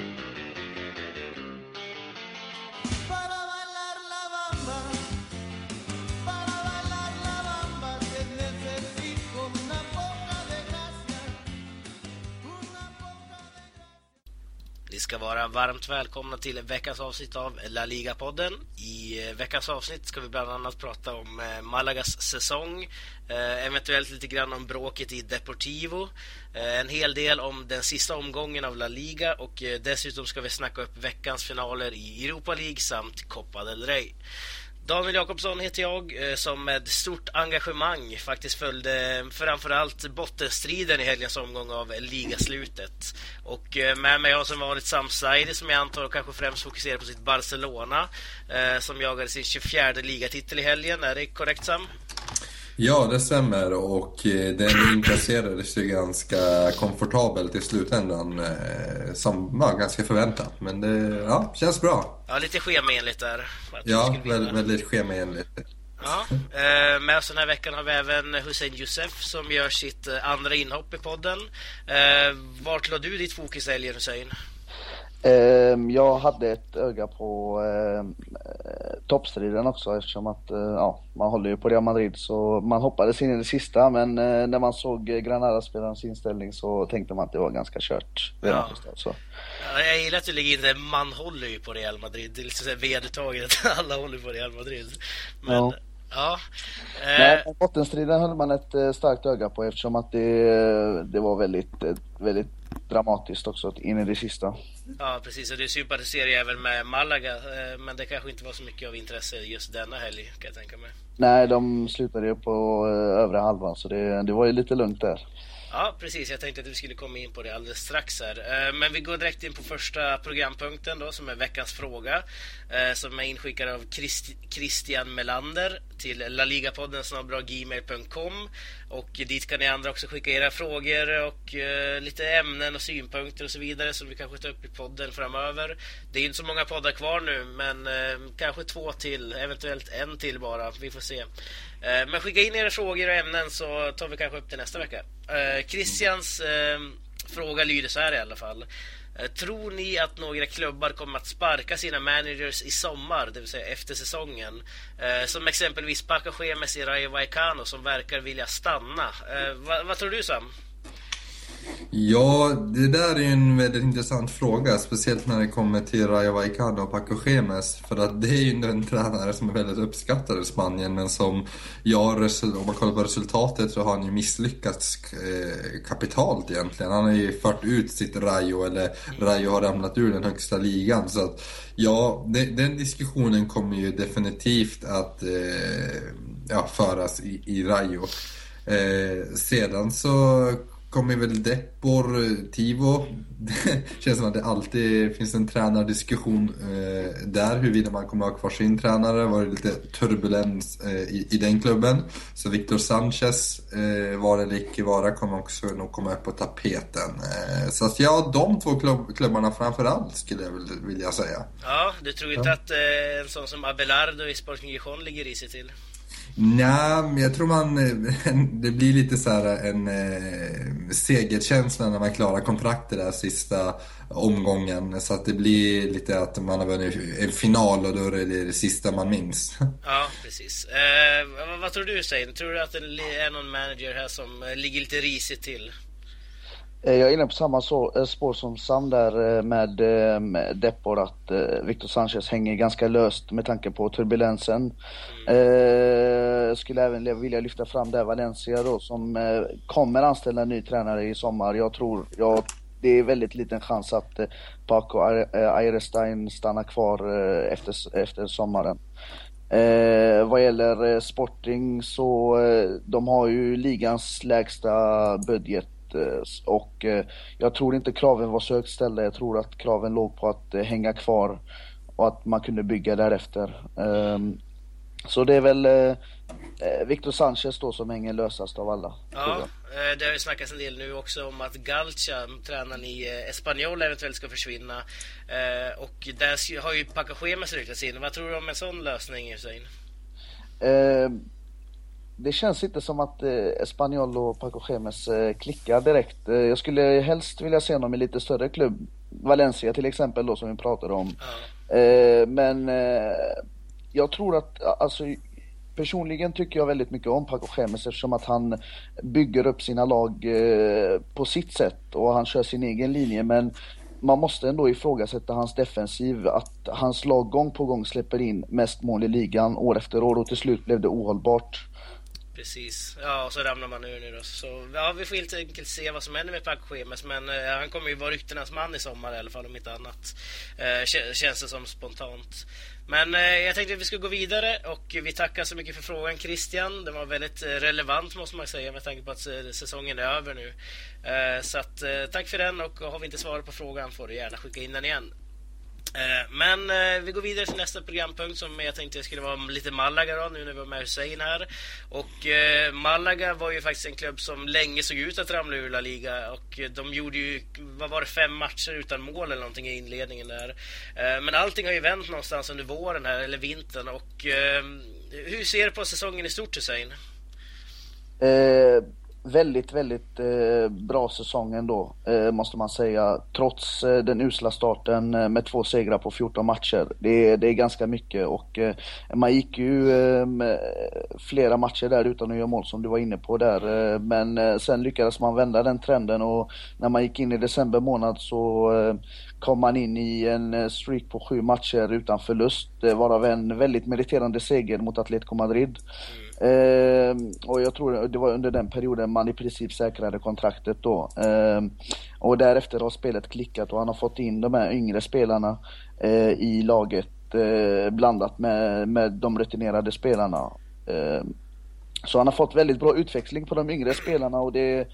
thank you. Ska vara varmt välkomna till veckans avsnitt av La Liga-podden. I eh, veckans avsnitt ska vi bland annat prata om eh, Malagas säsong, eh, eventuellt lite grann om bråket i Deportivo, en hel del om den sista omgången av La Liga och dessutom ska vi snacka upp veckans finaler i Europa League samt Copa del Rey. Daniel Jakobsson heter jag eh, som med stort engagemang faktiskt följde framförallt bottenstriden i helgens omgång av ligaslutet. Och eh, med mig har som vanligt Sam Saidi som jag antar kanske främst fokuserar på sitt Barcelona eh, som jagade sin 24 ligatitel i helgen. Är det korrekt Sam? Ja, det stämmer och eh, den inkasserades ju ganska komfortabelt i slutändan som var ganska förväntat. Men det ja, känns bra. Ja, lite schemaenligt där. Ja, väldigt, väldigt schemaenligt. Ja, eh, med oss den här veckan har vi även Hussein Youssef som gör sitt eh, andra inhopp i podden. Eh, vart la du ditt fokus i helgen Hussein? Ehm, jag hade ett öga på toppstriden också eftersom att ja, man håller ju på Real Madrid så man hoppades in i det sista men när man såg Granada-spelarens inställning så tänkte man att det var ganska kört ja. så. Ja, jag gillar att du lägger in det, man håller ju på Real Madrid. Det är liksom vedertaget att alla håller på Real Madrid. Men ja. Ja. Eh... Nej, bottenstriden höll man ett eh, starkt öga på eftersom att det, det var väldigt, eh, väldigt dramatiskt också in i det sista. Ja, precis. Och du sympatiserar ju även med Malaga, eh, men det kanske inte var så mycket av intresse just denna helg, kan jag tänka mig. Nej, de slutade ju på övre halvan, så det, det var ju lite lugnt där. Ja, precis. Jag tänkte att vi skulle komma in på det alldeles strax här. Eh, men vi går direkt in på första programpunkten då, som är veckans fråga. Eh, som är inskickad av Christian Melander till laligapodden gmail.com och dit kan ni andra också skicka era frågor och uh, lite ämnen och synpunkter och så vidare som vi kanske tar upp i podden framöver. Det är inte så många poddar kvar nu men uh, kanske två till, eventuellt en till bara. Vi får se. Uh, men skicka in era frågor och ämnen så tar vi kanske upp det nästa vecka. Christians fråga lyder så här i alla fall. Eh, tror ni att några klubbar kommer att sparka sina managers i sommar, det vill säga efter säsongen? Eh, som exempelvis Paco Gemes i Rayo Vallecano som verkar vilja stanna. Eh, vad, vad tror du Sam? Ja, det där är en väldigt intressant fråga. Speciellt när det kommer till Rayo Vallecano och Paco Gemes. För att det är ju en tränare som är väldigt uppskattad i Spanien. Men som, ja, om man kollar på resultatet så har han ju misslyckats eh, kapitalt egentligen. Han har ju fört ut sitt Rayo, eller Rayo har ramlat ur den högsta ligan. Så att, ja, den diskussionen kommer ju definitivt att eh, ja, föras i, i Rayo. Eh, sedan så kommer väl Deportivo. Det känns som att det alltid finns en tränardiskussion eh, där huruvida man kommer att ha kvar sin tränare. Det var lite turbulens eh, i, i, den klubben. Så Victor Sanchez, eh, var eller icke vara, kommer också nog komma upp på tapeten. Eh, så att ja, de två klubb, klubbarna framförallt skulle jag vilja säga. Ja, du tror inte ja. att eh, en sån som Abelardo i Sporting Gijon ligger i sig till? Nej, men jag tror man... Eh, det blir lite så här eh, en eh, segerkänsla när man klarar kontraktet där sista omgången. Så att det blir lite att man har vunnit en final och då är det det sista man minns. Ja, precis. Eh, vad, vad, tror du Sein? Tror du att det är någon manager här som eh, ligger lite risigt till? Eh, jag är inne på samma eh, spår som Sam där eh, med, Depor att Victor Sanchez hänger ganska löst med tanke på turbulensen. Jag skulle även vilja lyfta fram där Valencia då som kommer anställa en ny tränare i sommar. Jag tror, jag, det är väldigt liten chans att Paco Ayrestein stannar kvar efter, efter sommaren. Eh, vad gäller Sporting så de har ju ligans lägsta budget och eh, jag tror inte kraven var så högt ställda. Jag tror att kraven låg på att eh, hänga kvar och att man kunde bygga därefter. Ehm, så det är väl Victor Sanchez då som hänger lösast av alla. Ja, det har ju snackats en del nu också om att Galcha, tränaren i Espanyol, eventuellt ska försvinna. Och där har ju Pacachemes ryktats in. Vad tror du om en sån lösning, Hussein? Det känns inte som att eh, Espanyol och Paco Gemes eh, klickar direkt. Eh, jag skulle helst vilja se honom i lite större klubb Valencia till exempel då som vi pratade om. Eh, men eh, jag tror att, alltså personligen tycker jag väldigt mycket om Paco Gemes eftersom att han bygger upp sina lag eh, på sitt sätt och han kör sin egen linje men man måste ändå ifrågasätta hans defensiv, att hans lag gång på gång släpper in mest mål i ligan år efter år och till slut blev det ohållbart. Precis. Ja, och så ramlar man ur nu då. Så ja, vi får helt enkelt se vad som händer med Paco Schemes. Men eh, han kommer ju vara ryktenas man i sommar i alla fall, om inte annat. Eh, känns det som spontant. Men eh, jag tänkte att vi skulle gå vidare och vi tackar så mycket för frågan Christian. Den var väldigt eh, relevant måste man säga med tanke på att eh, säsongen är över nu. Eh, så att, eh, tack för den och har vi inte svarat på frågan får du gärna skicka in den igen. Eh, men eh, vi går vidare till nästa programpunkt som jag tänkte skulle vara lite Malaga då, nu när vi har med Hussein här. Och eh, Malaga var ju faktiskt en klubb som länge såg ut att ramla ur La Liga och eh, de gjorde ju, vad var det, fem matcher utan mål eller någonting i inledningen där. Eh, Men allting har ju vänt någonstans under våren här, eller vintern och eh, hur ser du på säsongen i stort Hussein? Väldigt, väldigt eh, bra säsong ändå, eh, måste man säga. Trots eh, den usla starten eh, med två segrar på 14 matcher. Det, är- det är ganska mycket och eh, man gick ju eh, flera matcher där utan att göra mål som du var inne på där. Eh, men eh, sen lyckades man vända den trenden och när man gick in i december månad så eh, kom man in i en eh, streak på sju matcher utan förlust, eh, varav en väldigt meriterande seger mot Atletico Madrid. Eh, och jag tror det var under den perioden man i princip säkrade kontraktet då. Eh, och därefter har spelet klickat och han har fått in de här yngre spelarna eh, i laget eh, blandat med, med de rutinerade spelarna. Eh, så han har fått väldigt bra utväxling på de yngre spelarna och det,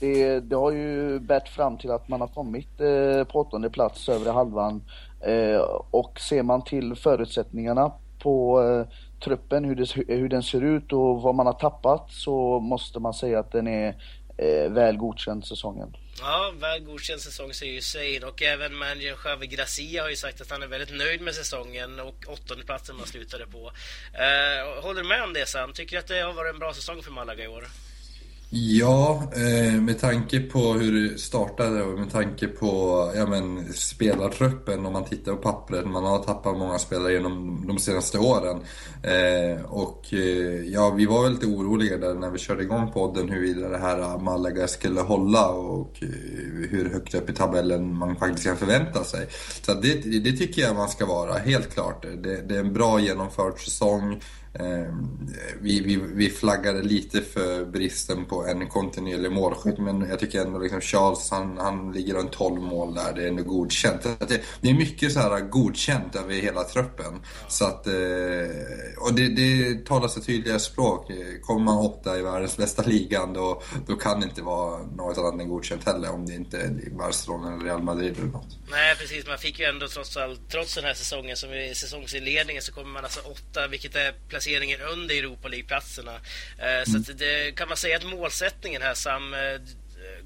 det, det har ju bärt fram till att man har kommit eh, på åttonde plats, övre halvan. Eh, och ser man till förutsättningarna på eh, truppen, hur, det, hur den ser ut och vad man har tappat så måste man säga att den är eh, väl godkänd säsongen. Ja, väl godkänd säsong säger ju Hussein och även managern Javi Gracia har ju sagt att han är väldigt nöjd med säsongen och åttondeplatsen man slutade på. Eh, håller du med om det Sam? Tycker du att det har varit en bra säsong för Malaga i år? Ja, eh, med tanke på hur det startade och med tanke på ja, men, spelartruppen om man tittar på pappret. Man har tappat många spelare genom de senaste åren. Eh, och eh, ja, vi var väl lite oroliga där när vi körde igång podden huruvida det här Malaga skulle hålla och hur högt upp i tabellen man faktiskt kan förvänta sig. Så det, det tycker jag man ska vara, helt klart. Det, det är en bra genomförd säsong. Ehm, vi, vi, vi flaggade lite för bristen på en kontinuerlig målskytt men jag tycker ändå liksom Charles han, han ligger runt 12 mål där, det är ändå godkänt. Att Det, det är mycket så här godkänt över hela truppen. Så att, eh, och det, det talar sig tydliga språk. Kommer man åtta i världens bästa ligan då, då kan det inte vara något annat än godkänt heller om det inte är Barcelona eller Real Madrid eller något. Nej, precis. Man fick ju ändå trots allt, trots den här säsongen, som i säsongsinledningen, så kommer man alltså åtta, vilket är placeringen under Europa League-platserna. Eh, Så att det, kan man säga att målsättningen här, Sam, eh,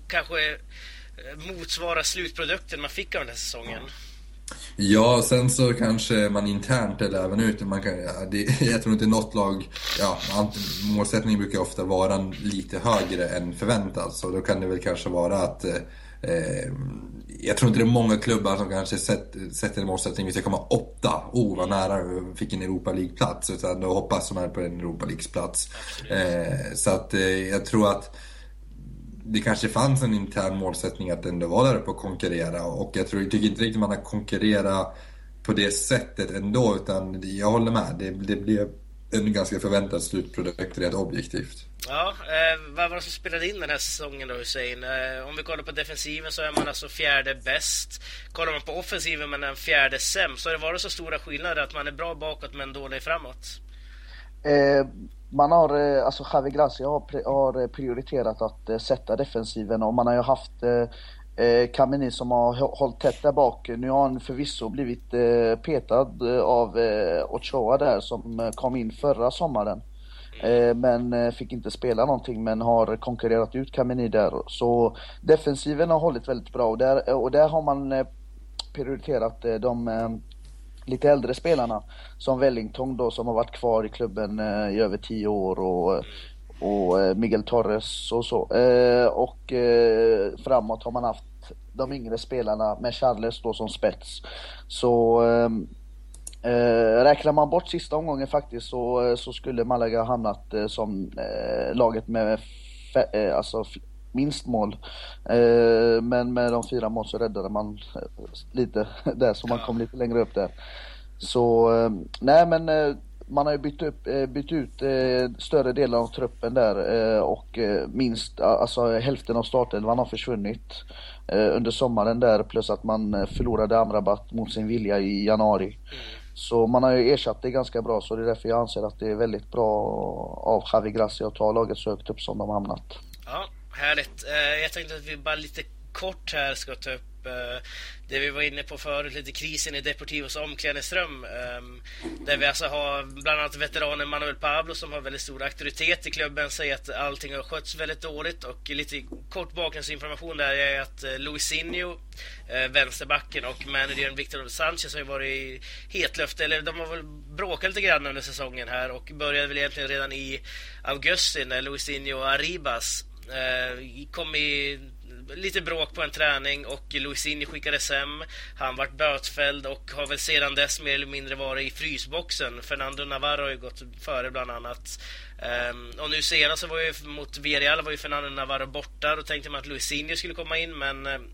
kanske eh, motsvarar slutprodukten man fick av den här säsongen? Ja, sen så kanske man internt eller även ute, man kan, det, jag tror inte något lag, ja, målsättningen brukar ofta vara lite högre än förväntat. Så då kan det väl kanske vara att eh, jag tror inte det är många klubbar som kanske sett, sätter en målsättning vi ska komma åtta. Oh, vad nära vi fick en Europa League-plats. Utan då hoppas man på en Europa League-plats. Eh, så att eh, jag tror att det kanske fanns en intern målsättning att ändå vara där uppe och konkurrera och jag tror, jag tycker inte riktigt man har konkurrerat på det sättet ändå utan jag håller med. Det, det blev en ganska förväntad slutprodukt rent objektivt. Ja, eh, vad var det som spelade in den här säsongen då Hussein? Eh, om vi kollar på defensiven så är man alltså fjärde bäst. Kollar man på offensiven men är den fjärde sämst. Så har det varit så stora skillnader att man är bra bakåt men dålig framåt? Eh, man har, eh, alltså Javi Gracia har, har eh, prioriterat att eh, sätta defensiven och man har ju haft eh, eh Kameni som har hållit tätt där bak. Nu har han förvisso blivit eh, petad eh, av eh, Ochoa där som eh, kom in förra sommaren. Eh, men eh, fick inte spela någonting men har konkurrerat ut Kameni där. Så defensiven har hållit väldigt bra och där, eh, och där har man prioriterat de lite äldre spelarna som Wellington då som har varit kvar i klubben i över tio år och, och Miguel Torres och så. Och framåt har man haft de yngre spelarna med Charles då som spets. Så ehm, Eh, räknar man bort sista omgången faktiskt så, så skulle Malaga hamnat eh, som eh, laget med fe, alltså minst mål. Eh, men med de fyra mål så räddade man eh, lite där så man kom lite längre upp där. Så eh, nej men man har ju bytt, upp, bytt ut större delen av truppen där och minst, alltså hälften av startelvan har försvunnit under sommaren där plus att man förlorade Amrabat mot sin vilja i januari. Så man har ju ersatt det ganska bra så det är därför jag anser att det är väldigt bra av Javi Gracia att ta laget så högt upp som de hamnat. Ja, Härligt. Eh, jag tänkte att vi bara lite kort här ska ta upp eh, det vi var inne på förut, lite krisen i Deportivos omklädningsrum. Ehm, där vi alltså har bland annat veteranen Manuel Pablo som har väldigt stor auktoritet i klubben, säger att allting har skötts väldigt dåligt och lite kort bakgrundsinformation där är att eh, Luisinho, eh, vänsterbacken och managern Victor Sanchez har ju varit i hetluften, eller de har väl bråkat lite grann under säsongen här och började väl egentligen redan i augusti när Luisinho och Arribas kom i lite bråk på en träning och Luisinho skickades hem. Han vart bötfälld och har väl sedan dess mer eller mindre varit i frysboxen. Fernando Navarro har ju gått före bland annat. Um, och nu senast så var ju mot Villarreal var ju Fernando Navarro borta. Då tänkte man att Luisinho skulle komma in men ehm,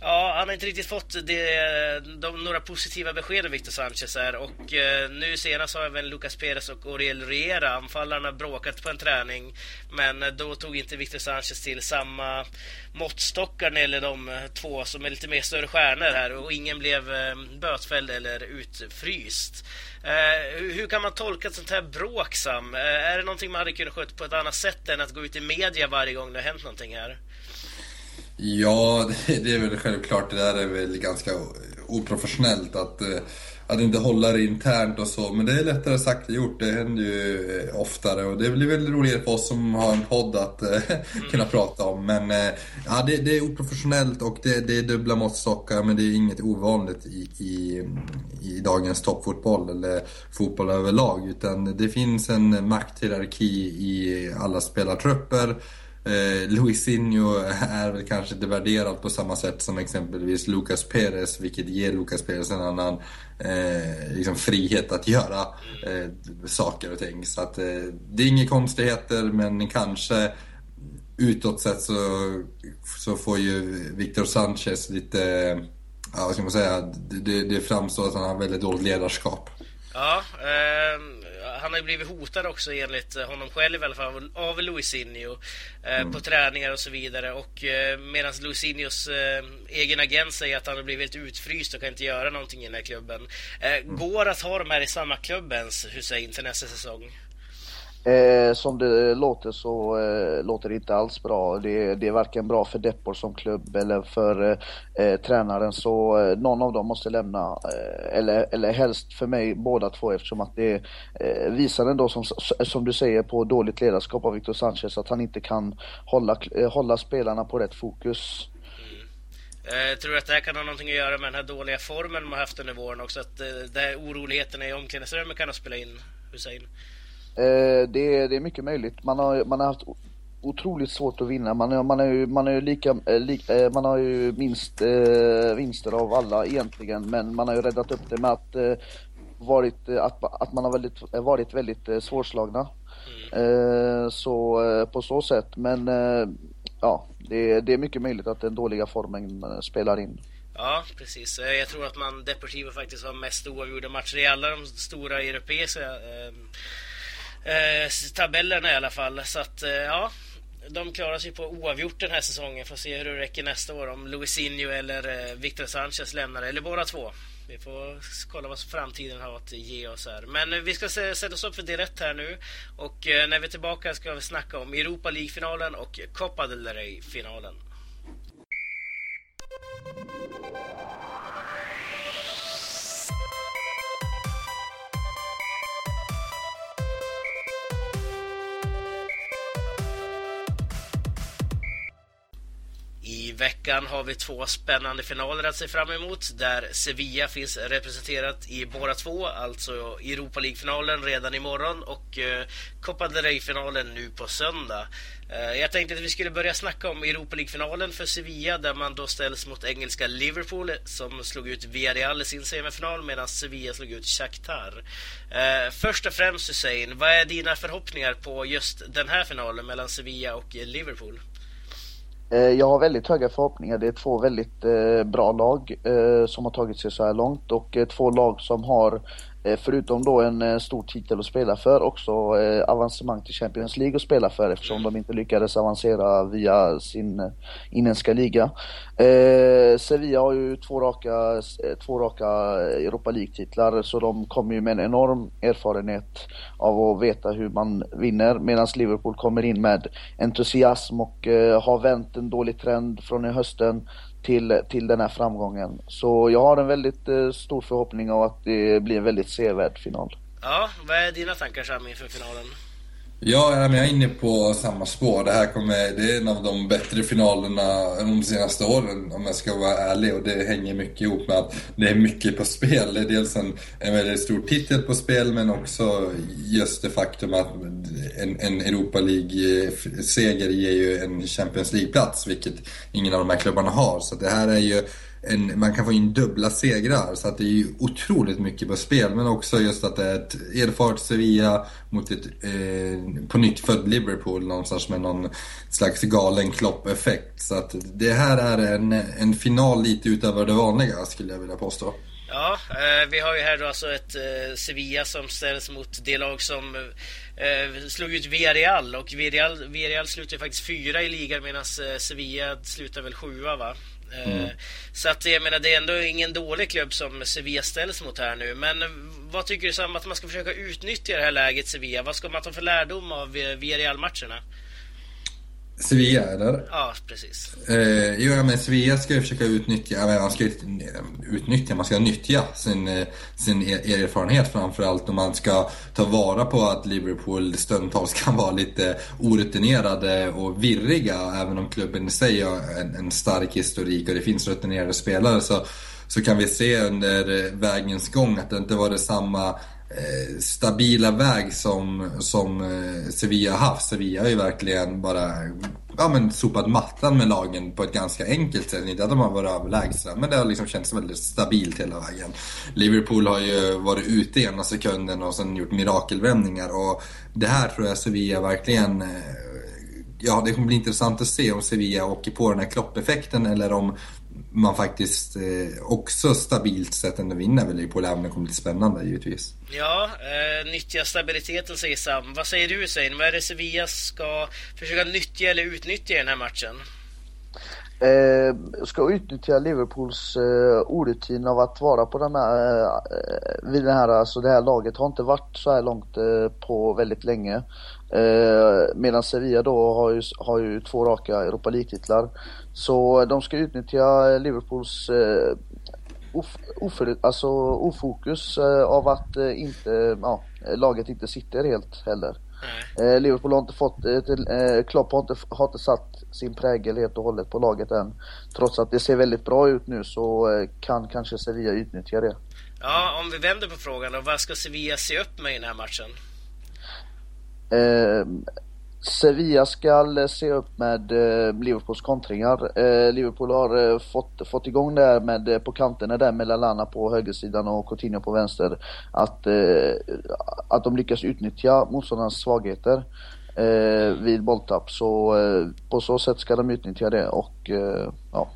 Ja, han har inte riktigt fått det, de, några positiva besked om Victor Sanchez här och eh, nu senast har även Lucas Perez och Oriel Riera, anfallarna, bråkat på en träning men eh, då tog inte Victor Sanchez till samma måttstockar när det gäller de eh, två som är lite mer större stjärnor här och ingen blev eh, bötfälld eller utfryst. Eh, hur, hur, kan man tolka ett sånt här bråk, Sam? Eh, är det någonting man hade kunnat sköta på ett annat sätt än att gå ut i media varje gång det har hänt någonting här? Ja, det är väl självklart. Det där är väl ganska oprofessionellt att, eh, att inte hålla det internt och så. Men det är lättare sagt än gjort. Det händer ju eh, oftare och det blir väl roligare för oss som har en podd att mm. kunna prata om. Men ja, det, det är oprofessionellt och det, det, är dubbla måttstockar men det är inget ovanligt i, i, i dagens toppfotboll eller fotboll överlag. Utan det finns en makthierarki i alla spelartrupper Eh, Luisinho är väl kanske inte värderad på samma sätt som exempelvis Lucas Perez, vilket ger Lucas Perez en annan eh, liksom frihet att göra eh, saker och ting. Så att, eh, det är inga konstigheter, men kanske utåt sett så, så får ju Victor Sanchez lite, ja vad ska man säga, det, det framstår att han har väldigt dåligt ledarskap. Ja, eh han har ju blivit hotad också enligt honom själv i alla fall av Luisinho eh, mm. på träningar och så vidare. Och eh, medan Luisinhos eh, egen agent säger att han har blivit utfryst och kan inte göra någonting i den här klubben. Eh, mm. Går att ha de här i samma klubbens Hussein till nästa säsong? Eh, som det låter så eh, låter det inte alls bra. Det, det är varken bra för Depor som klubb eller för eh, tränaren så eh, någon av dem måste lämna. Eh, eller, eller helst för mig båda två eftersom att det eh, visar ändå som, som du säger på dåligt ledarskap av Victor Sanchez att han inte kan hålla, eh, hålla spelarna på rätt fokus. Jag tror du att det här kan ha någonting att göra med den här dåliga formen man haft under våren också? Att eh, oroligheterna i omklädningsrummet kan ha spelat in, Hussein? Eh, det, är, det är mycket möjligt. Man har, man har haft otroligt svårt att vinna. Man, man, är ju, man, är ju lika, eh, li, eh, man har ju minst eh, vinster av alla egentligen, men man har ju räddat upp det med att, eh, varit, att, att man har väldigt, varit väldigt eh, svårslagna. Mm. så på så sätt, men ja, det, det är mycket möjligt att den dåliga formen spelar in. Ja, precis. Jag tror att man Deportivo faktiskt har mest oavgjorda matcher i alla de stora europeiska eh, tabellerna i alla fall. Så att, eh, ja, de klarar sig på oavgjort den här säsongen. Får se hur det räcker nästa år om Luisinho eller eh, Victor Sanchez lämnar, eller båda två. Vi får kolla vad framtiden har att ge oss här. Men eh, vi ska sätta oss upp för direkt här nu. Och eh, när vi är tillbaka ska vi snacka om Europa League-finalen och Copa del Rey-finalen. Veckan har vi två spännande finaler att se fram emot där Sevilla finns representerat i båda två, alltså Europa League-finalen redan imorgon och eh, Copa del Rey-finalen nu på söndag. Eh, jag tänkte att vi skulle börja snacka om Europa League-finalen för Sevilla där man då ställs mot engelska Liverpool som slog ut Villarreal i sin semifinal medan Sevilla slog ut Shakhtar. Eh, först och främst Hussein, vad är dina förhoppningar på just den här finalen mellan Sevilla och Liverpool? Eh, jag har väldigt höga förhoppningar. Det är två väldigt eh, bra lag eh, som har tagit sig så här långt och två lag som har Eh, förutom då en eh, stor titel att spela för, också eh, avancemang till Champions League att spela för eftersom de inte lyckades avancera via sin inhemska liga. Sevilla har ju två raka, två raka Europa League-titlar så de kommer ju med en enorm erfarenhet av att veta hur man vinner medan Liverpool kommer in med entusiasm och har vänt en dålig trend från i hösten till, till den här framgången. Så jag har en väldigt eh, stor förhoppning av att det blir en väldigt sevärd final. Ja, vad är dina tankar Sami inför finalen? Ja, jag är inne på samma spår. Det här kommer, det är en av de bättre finalerna de senaste åren om jag ska vara ärlig. Och det hänger mycket ihop med att det är mycket på spel. Det är dels en, en väldigt stor titel på spel men också just det faktum att en, en Europa League-seger ger ju en Champions League-plats, vilket ingen av de här klubbarna har. Så det här är ju en, man kan få in dubbla segrar. Så att det är ju otroligt mycket på spel. Men också just att det är ett erfaret Sevilla mot ett eh, på nytt född Liverpool någonstans med någon slags galen klopp-effekt. Så att det här är en, en final lite utöver det vanliga skulle jag vilja påstå. Ja, eh, vi har ju här då alltså ett eh, Sevilla som ställs mot det lag som eh, slog ut Villarreal och Villarreal, Villarreal slutar ju faktiskt fyra i ligan medan eh, Sevilla slutar väl sjua va? Eh, mm. Så att jag menar, det är ändå ingen dålig klubb som Sevilla ställs mot här nu. Men vad tycker du Sam att man ska försöka utnyttja det här läget Sevilla? Vad ska man ta för lärdom av Villarreal-matcherna? Sevilla eller? Ja, precis. Eh, jo, men Sevilla ska ju försöka utnyttja, man ska utnyttja, man ska nyttja sin, eh, sin erfarenhet framförallt och man ska ta vara på att Liverpool stundtals kan vara lite orutinerade och virriga även om klubben i sig har en, en stark historik och det finns rutinerade spelare så, så kan vi se under vägens gång att det inte var det samma Eh, Eh, stabila väg som, som eh, Sevilla har haft. Sevilla har ju verkligen bara ja, men sopat mattan med lagen på ett ganska enkelt sätt. Inte att de har varit överlägsna, men det har liksom känts väldigt stabilt hela vägen. Liverpool har ju varit ute ena sekunden och sen gjort mirakelvändningar och det här tror jag Sevilla verkligen eh, Ja, det kommer bli intressant att se om Sevilla åker på den här kloppeffekten eller om man faktiskt eh, också stabilt sett ändå vinner väl Liverpool, även om det kommer bli spännande givetvis. Ja, eh, nyttja stabiliteten säger Sam. Vad säger du Hussein? Vad är det Sevilla ska försöka nyttja eller utnyttja i den här matchen? Eh, ska utnyttja Liverpools eh, orutin av att vara på den här, eh, vid den här, alltså det här laget har inte varit så här långt eh, på väldigt länge. Eh, medan Sevilla då har ju, har ju två raka Europa League-titlar. Så de ska utnyttja Liverpools eh, of, alltså ofokus eh, av att eh, inte, ja, laget inte sitter helt heller. Eh, Liverpool har inte fått, eh, Klopp har inte, har inte satt sin prägel helt och hållet på laget än. Trots att det ser väldigt bra ut nu så kan kanske Sevilla utnyttja det. Ja, om vi vänder på frågan då. Vad ska Sevilla se upp med i den här matchen? Sevilla ska eh, se upp med eh, Liverpools kontringar. Eh, Liverpool har eh, fått, fått igång det här med, eh, på kanterna där med Lallana på högersidan och Coutinho på vänster. Att, eh, att de lyckas utnyttja motståndarnas svagheter eh, vid bolltapp. Så eh, på så sätt ska de utnyttja det och ja.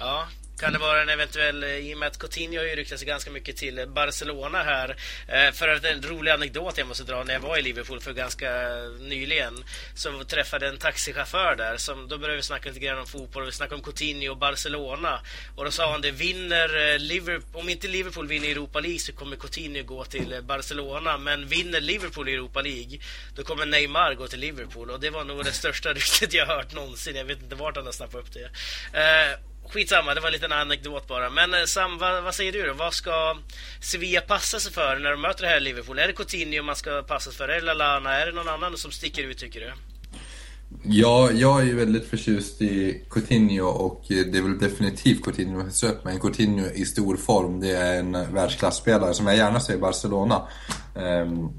Ja, kan det vara en eventuell, eh, i och med att Coutinho har ju ryktat sig ganska mycket till Barcelona här. Eh, för att en rolig anekdot jag måste dra, när jag var i Liverpool för ganska nyligen så träffade en taxichaufför där. Som, då började vi snacka lite grann om fotboll vi snackade om Coutinho och Barcelona. Och då sa han det, vinner eh, Liverpool, om inte Liverpool vinner Europa League så kommer Coutinho gå till Barcelona. Men vinner Liverpool Europa League, då kommer Neymar gå till Liverpool. Och det var nog det största ryktet jag hört någonsin. Jag vet inte vart han har snappat upp det. Skitsamma, det var en liten anekdot bara. Men eh, Sam, vad, vad, säger du då? Vad ska Sevilla passa sig för när de möter det här Liverpool? Är det Coutinho man ska passa sig för? Är det Lallana? Är det någon annan som sticker ut tycker du? Ja, jag är ju väldigt förtjust i Coutinho och eh, det är väl definitivt Coutinho man ska upp men Coutinho i stor form, det är en eh, världsklasspelare som jag gärna ser i Barcelona. Um,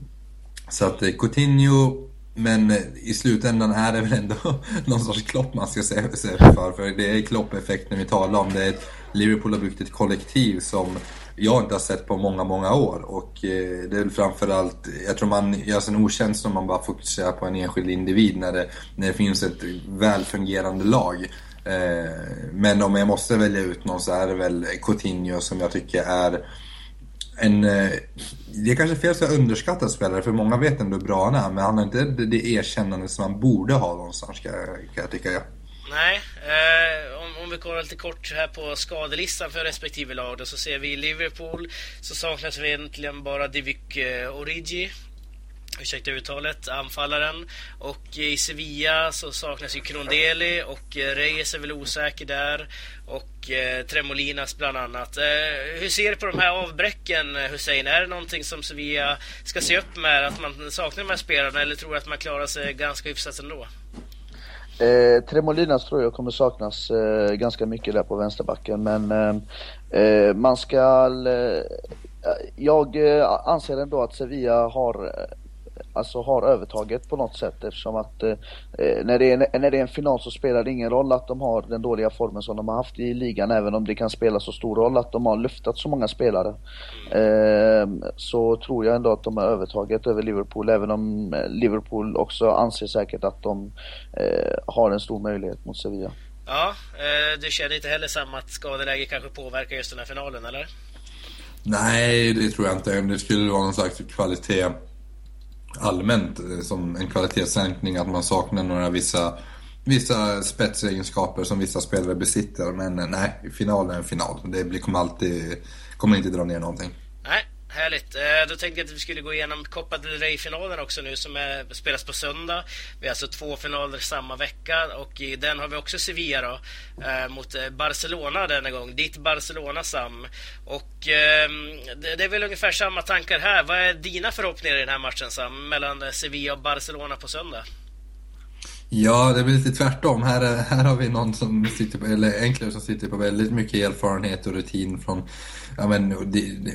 så att Coutinho, men eh, i slutändan är det väl ändå någon sorts Klopp man ska se, se för. För det är Klopp-effekten vi talar om. Det är ett, Liverpool har byggt ett kollektiv som jag inte har sett på många, många år. Och eh, det är väl framförallt, jag tror man gör sig en otjänst om man bara fokuserar på en enskild individ när det, när det finns ett välfungerande lag. Eh, men om jag måste välja ut någon så är det väl Coutinho som jag tycker är en... Eh, det är kanske fel att underskatta spelare, för många vet ändå hur bra han är, men han har inte det erkännande som han borde ha någonstans, kan jag tycka. Ja. Nej, eh, om, om, vi kollar lite kort här på skadelistan för respektive lag då, så ser vi i Liverpool så saknas vi egentligen bara Divock eh, Origi ursäkta uttalet, anfallaren. Och i Sevilla så saknas ju Krondeli och eh, Reyes är väl osäker där. Och eh, Tremolinas bland annat. Eh, hur ser du på de här avbräcken Hussein? Är det någonting som Sevilla ska se upp med? Att man saknar de här spelarna eller tror du att man klarar sig ganska hyfsat ändå? Eh, Tremolinas tror jag kommer saknas eh, ganska mycket där på vänsterbacken men eh, eh man ska... Eh, jag eh, anser ändå att Sevilla har eh, alltså har övertaget på något sätt eftersom att eh, när, det är, när det är en final så spelar det ingen roll att de har den dåliga formen som de har haft i ligan även om det kan spela så stor roll att de har lyftat så många spelare. Eh, så tror jag ändå att de har övertaget över Liverpool även om eh, Liverpool också anser säkert att de eh, har en stor möjlighet mot Sevilla. Ja, eh, du känner inte heller samma att skadeläge kanske påverkar just den här finalen eller? Nej, det tror jag inte. Det skulle vara någon slags kvalitet allmänt eh, som en kvalitetssänkning att man saknar några vissa, vissa spetsegenskaper som vissa spelare besitter. Men eh, nej, final är en final. Det kommer alltid, kommer inte dra ner någonting. Härligt. Eh, då tänkte jag att vi skulle gå igenom Copa del Rey-finalen också nu som är, spelas på söndag. Vi har alltså två finaler samma vecka och i den har vi också Sevilla då, eh, mot eh, Barcelona denna gång. Ditt Barcelona Sam. Och eh, det är väl ungefär samma tankar här. Vad är dina förhoppningar i den här matchen Sam, mellan eh, Sevilla och Barcelona på söndag? Ja, det blir lite tvärtom. Här, här har vi någon som sitter på, eller enklare som sitter på väldigt mycket erfarenhet och rutin från, ja men,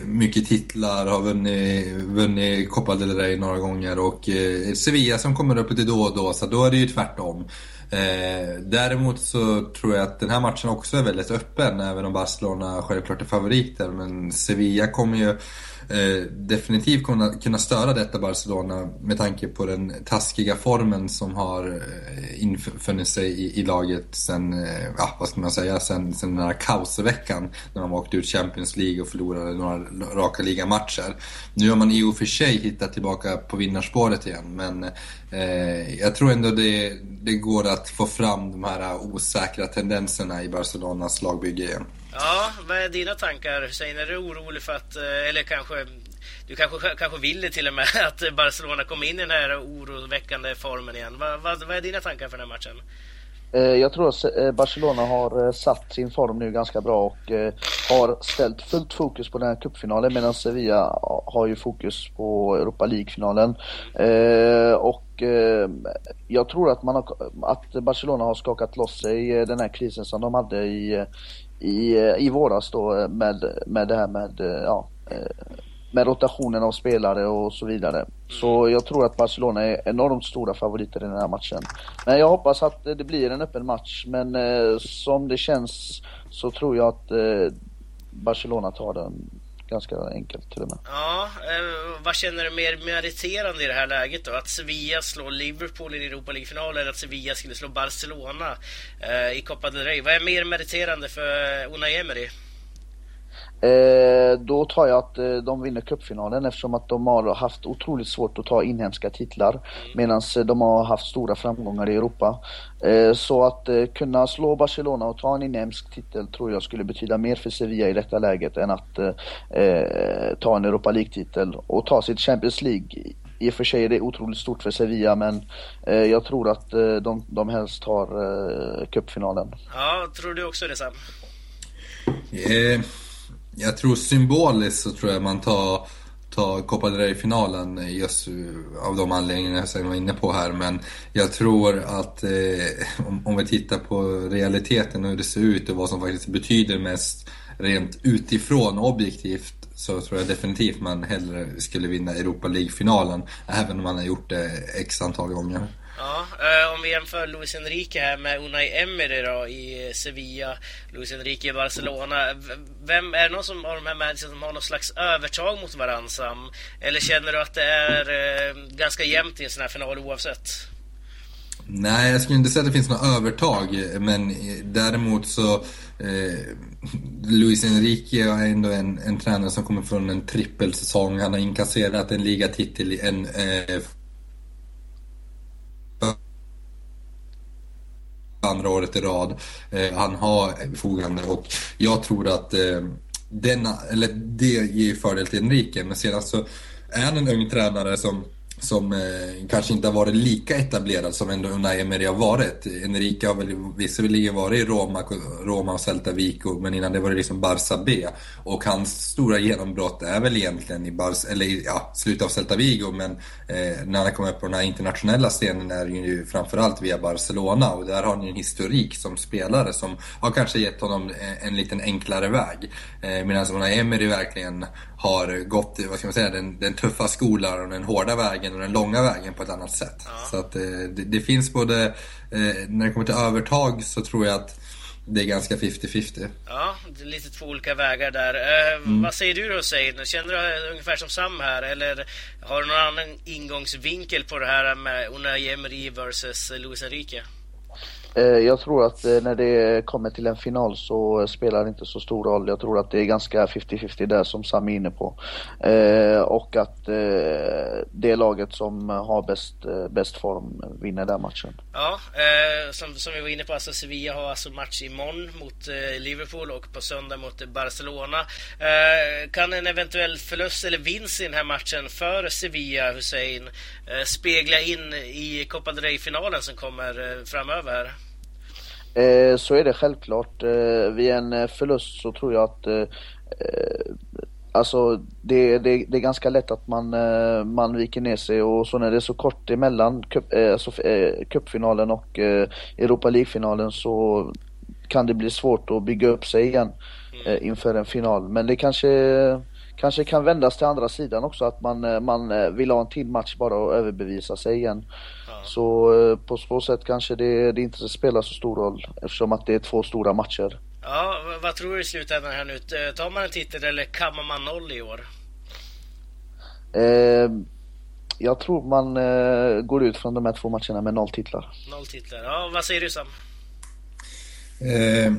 mycket titlar, har vunnit, vunnit Copa del Rey några gånger och eh, Sevilla som kommer upp lite då och då, så då är det ju tvärtom. Eh, däremot så tror jag att den här matchen också är väldigt öppen, även om Barcelona självklart är favoriter. Men Sevilla kommer ju eh, definitivt kunna, kunna störa detta Barcelona med tanke på den taskiga formen som har eh, infunnit sig i, i laget sen, eh, ja, vad ska man säga, sen, sen den här kaosveckan när de åkte ut Champions League och förlorade några raka ligamatcher. Nu har man i och för sig hittat tillbaka på vinnarspåret igen, men eh, jag tror ändå det, det går att få fram de här osäkra tendenserna i Barcelonas lagbygge igen. Ja, vad är dina tankar Hussein? Är du orolig för att, eh, eller kanske du kanske, kanske vill det till och med att Barcelona kommer in i den här oroväckande formen igen. Vad, vad, vad är dina tankar för den här matchen? Eh, jag tror att eh, Barcelona har satt sin form nu ganska bra och har ställt fullt fokus på den här cupfinalen medan Sevilla har ju fokus på Europa League-finalen. Och jag tror att, man har, att Barcelona har skakat loss sig den här krisen som de hade i i, eh, i våras då eh, med, med det här med, eh, ja, med rotationen av spelare och så vidare. Så jag tror att Barcelona är enormt stora favoriter i den här matchen. Men jag hoppas att det blir en öppen match, men som det känns så tror jag att Barcelona tar den ganska enkelt till och med. Ja, eh, vad känner du mer meriterande i det här läget då? Att Sevilla slår Liverpool i Europa League-finalen eller att Sevilla skulle slå Barcelona eh, i Copa del Rey? Vad är mer meriterande för Unai Emery? Eh, då tar jag att eh, de vinner cupfinalen eftersom att de har haft otroligt svårt att ta inhemska titlar mm. medan eh, de har haft stora framgångar i Europa. Eh, så att kunna slå Barcelona och ta en inhemsk titel tror jag skulle betyda mer för Sevilla i detta läget än att ta en Europa League-titel och ta sitt Champions League. I och för sig är det otroligt stort för Sevilla men jag tror att de, de helst tar cupfinalen. Ja, tror du också det Sam? Yeah. Jag tror symboliskt så tror jag man tar, tar Copa del Rey-finalen eh, just eh, av de anledningarna som jag var inne på här. Men jag tror att eh, om, om, vi tittar på realiteten och hur det ser ut och vad som faktiskt betyder mest rent utifrån objektivt så tror jag definitivt man hellre skulle vinna Europa League-finalen även om man har gjort det x antal gånger. Ja, eh, om vi jämför Luis Enrique här med Unai Emery då i Sevilla, Luis Enrique i Barcelona. Vem, är det någon som, av de här managern som har något slags övertag mot varandra Eller känner du att det är eh, ganska jämnt i en sån här final oavsett? Nej, jag skulle inte säga att det finns något övertag, men eh, däremot så eh, Luis Enrique är ändå en, en tränare som kommer från en trippelsäsong. Han har inkasserat en ligatitel, en eh, andra året i rad. Eh, han har förfogande och jag tror att eh, denna, eller det ger fördel till Enrique. Men sedan så är han en ung tränare som som eh, kanske inte har varit lika etablerad som ändå Unai Emery har varit. Enrique har väl visserligen varit i Roma, Roma och Celta Vigo, men innan det var det liksom Barça B. Och hans stora genombrott är väl egentligen i Barca, eller ja, slutet av Celta Vigo, men eh, när han kommer upp på den här internationella scenen är det ju framförallt via Barcelona och där har han ju en historik som spelare som har kanske gett honom en, en liten enklare väg. Eh, Medan Unai Emery verkligen har gått, vad ska man säga, den, den tuffa skolan och den hårda vägen och den långa vägen på ett annat sätt. Ja. Så att eh, det, det, finns både, eh, när det kommer till övertag så tror jag att det är ganska 50-50. Ja, det är lite två olika vägar där. Eh, mm. Vad säger du då Zain? Känner du ungefär som Sam här eller har du någon annan ingångsvinkel på det här med Unai Emery versus Luis Enrique? Eh, jag tror att eh, när det kommer till en final så spelar det inte så stor roll. Jag tror att det är ganska 50-50 där som Sam är inne på. Eh, och att det laget som har bäst, bäst form vinner den matchen. Ja, som, som vi var inne på, alltså Sevilla har alltså match imorgon mot Liverpool och på söndag mot Barcelona. Kan en eventuell förlust eller vinst i den här matchen för Sevilla, Hussein, spegla in i Copa del Rey-finalen som kommer framöver här? Eh, så är det självklart. Eh, vid en eh, förlust så tror jag att eh, Alltså det, det, det, är ganska lätt att man, man viker ner sig och så när det är så kort emellan cup, alltså, cupfinalen och Europa League-finalen så kan det bli svårt att bygga upp sig igen mm. inför en final. Men det kanske, kanske kan vändas till andra sidan också att man, man vill ha en till match bara och överbevisa sig igen. Så eh, på så sätt kanske det, det inte spelar så stor roll eftersom att det är två stora matcher. Ja, vad tror du i slutändan här nu? Tar man en titel eller kammar man noll i år? Eh, jag tror man eh, går ut från de här två matcherna med noll titlar. Noll titlar. Ja, vad säger du Sam? Eh,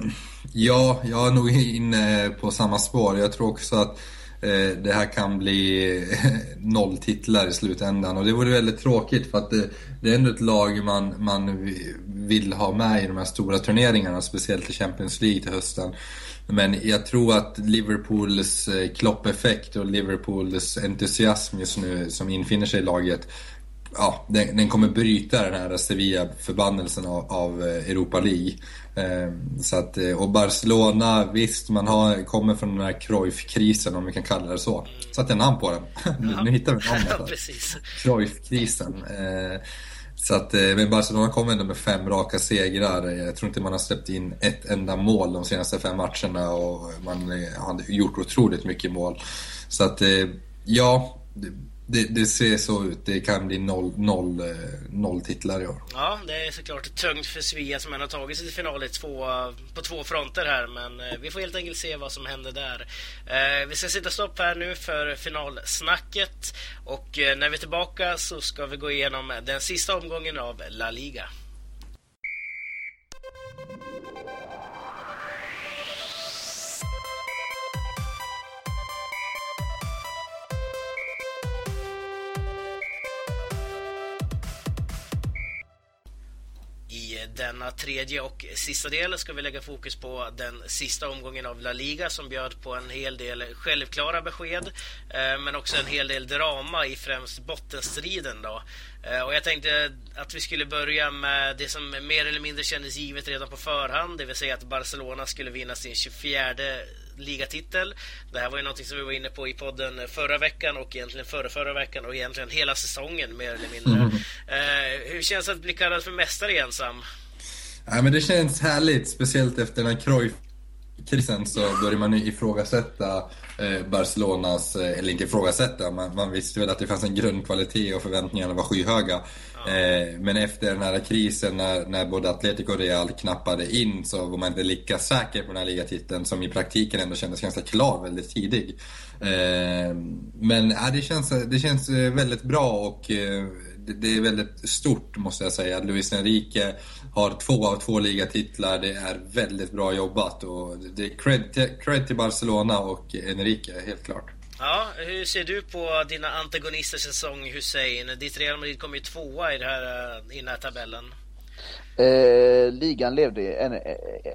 ja, jag är nog inne på samma spår. Jag tror också att Eh, Eh, det här kan bli noll titlar i slutändan och det vore väldigt tråkigt för att det, det är ändå ett lag man, man vill ha med i de här stora turneringarna, speciellt i Champions League till hösten. Men jag tror att Liverpools eh, kloppeffekt och Liverpools entusiasm just nu som infinner sig i laget ja, den, den kommer bryta den här Sevilla-förbannelsen av, av eh, Europa League. Ehm, så att, eh, och Barcelona, visst man har, kommer från den här Cruyff-krisen om vi kan kalla det så. Satte jag namn på den. nu, nu hittar vi namnet. Ja, Cruyff-krisen. Ehm, så att, eh, men Barcelona kommer ändå med fem raka segrar. Jag tror inte man har släppt in ett enda mål de senaste fem matcherna och man har gjort otroligt mycket mål. Så att, ja det, det, ser så ut. Det kan bli noll, noll, eh, noll titlar i år. Ja, det är såklart tungt för Svea som har tagit sig till final i två, på två fronter här. Men eh, vi får helt enkelt se vad som händer där. Eh, vi ska sitta stopp här nu för finalsnacket. Och eh, när vi är tillbaka så ska vi gå igenom den sista omgången av La Liga. Denna tredje och sista del ska vi lägga fokus på den sista omgången av La Liga som bjöd på en hel del självklara besked eh, men också en hel del drama i främst bottenstriden. Då. Eh, och jag tänkte att vi skulle börja med det som mer eller mindre kändes givet redan på förhand, det vill säga att Barcelona skulle vinna sin 24 ligatitel. Det här var ju någonting som vi var inne på i podden förra veckan och egentligen förra, förra veckan och egentligen hela säsongen mer eller mindre. Mm. Hur känns det att bli kallad för mästare igen Sam? Ja, men det känns härligt, speciellt efter den här Cruyff krisen så börjar man ifrågasätta eh, Barcelonas, eh, eller inte ifrågasätta, man, man visste väl att det fanns en grundkvalitet och förväntningarna var skyhöga. Eh, men efter den här krisen när, när både Atletico och Real knappade in så var man inte lika säker på den här ligatiteln som i praktiken ändå kändes ganska klar väldigt tidig. Men det, känns, det känns väldigt bra och det är väldigt stort måste jag säga. Luis Enrique har två av två ligatitlar. Det är väldigt bra jobbat och det är cred till, cred till Barcelona och Enrique, helt klart. Ja, hur ser du på dina antagonister, säsong Hussein? Ditt Real Madrid kom ju tvåa i, det här, eh, i den här tabellen. Eh, ligan levde